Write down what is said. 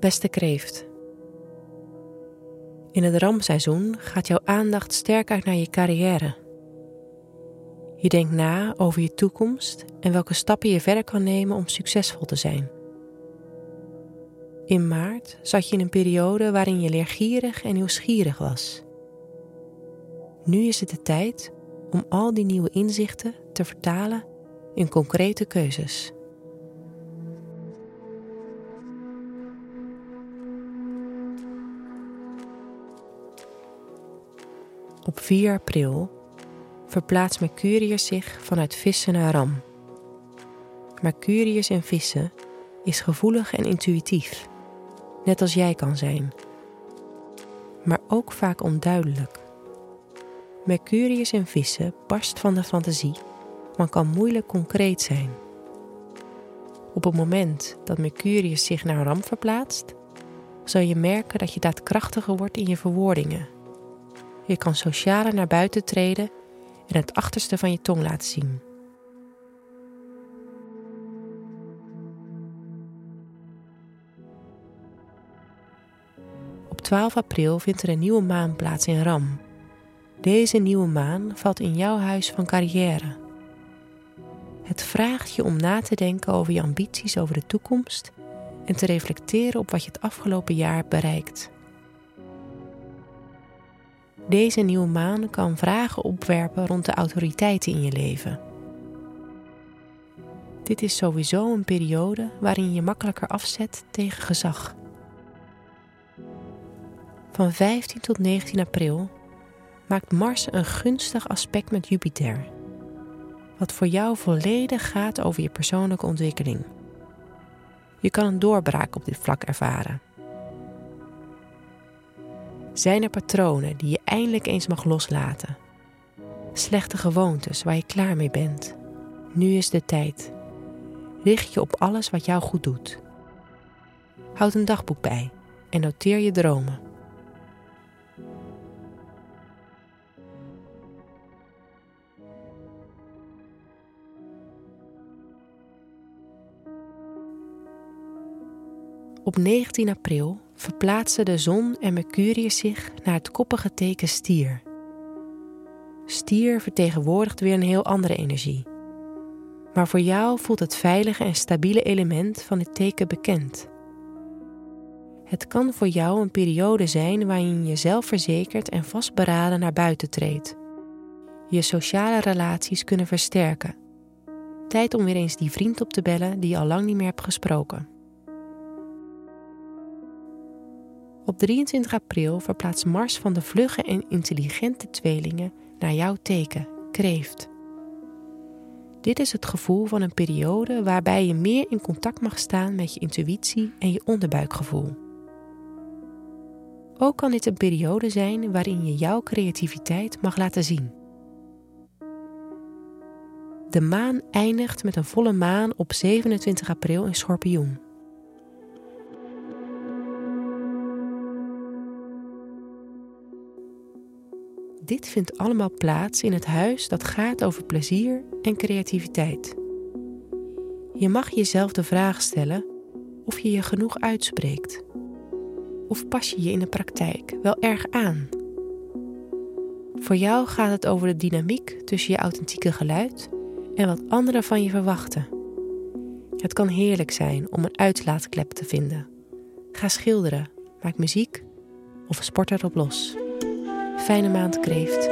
Beste kreeft. In het ramseizoen gaat jouw aandacht sterk uit naar je carrière. Je denkt na over je toekomst en welke stappen je verder kan nemen om succesvol te zijn. In maart zat je in een periode waarin je leergierig en nieuwsgierig was. Nu is het de tijd om al die nieuwe inzichten te vertalen in concrete keuzes. Op 4 april verplaatst Mercurius zich vanuit vissen naar ram. Mercurius in vissen is gevoelig en intuïtief, net als jij kan zijn, maar ook vaak onduidelijk. Mercurius in vissen barst van de fantasie, maar kan moeilijk concreet zijn. Op het moment dat Mercurius zich naar ram verplaatst, zal je merken dat je daadkrachtiger wordt in je verwoordingen je kan socialer naar buiten treden en het achterste van je tong laten zien. Op 12 april vindt er een nieuwe maan plaats in Ram. Deze nieuwe maan valt in jouw huis van carrière. Het vraagt je om na te denken over je ambities over de toekomst en te reflecteren op wat je het afgelopen jaar bereikt. Deze nieuwe maan kan vragen opwerpen rond de autoriteiten in je leven. Dit is sowieso een periode waarin je makkelijker afzet tegen gezag. Van 15 tot 19 april maakt Mars een gunstig aspect met Jupiter, wat voor jou volledig gaat over je persoonlijke ontwikkeling. Je kan een doorbraak op dit vlak ervaren. Zijn er patronen die je eindelijk eens mag loslaten? Slechte gewoontes waar je klaar mee bent? Nu is de tijd. Richt je op alles wat jou goed doet. Houd een dagboek bij en noteer je dromen. Op 19 april verplaatsen de zon en Mercurius zich naar het koppige teken stier. Stier vertegenwoordigt weer een heel andere energie. Maar voor jou voelt het veilige en stabiele element van dit teken bekend. Het kan voor jou een periode zijn waarin je zelfverzekerd en vastberaden naar buiten treedt. Je sociale relaties kunnen versterken. Tijd om weer eens die vriend op te bellen die je al lang niet meer hebt gesproken. Op 23 april verplaatst Mars van de vlugge en intelligente tweelingen naar jouw teken, kreeft. Dit is het gevoel van een periode waarbij je meer in contact mag staan met je intuïtie en je onderbuikgevoel. Ook kan dit een periode zijn waarin je jouw creativiteit mag laten zien. De maan eindigt met een volle maan op 27 april in Schorpioen. Dit vindt allemaal plaats in het huis dat gaat over plezier en creativiteit. Je mag jezelf de vraag stellen of je je genoeg uitspreekt. Of pas je je in de praktijk wel erg aan? Voor jou gaat het over de dynamiek tussen je authentieke geluid en wat anderen van je verwachten. Het kan heerlijk zijn om een uitlaatklep te vinden. Ga schilderen, maak muziek of sport erop los. Fijne maand kreeft.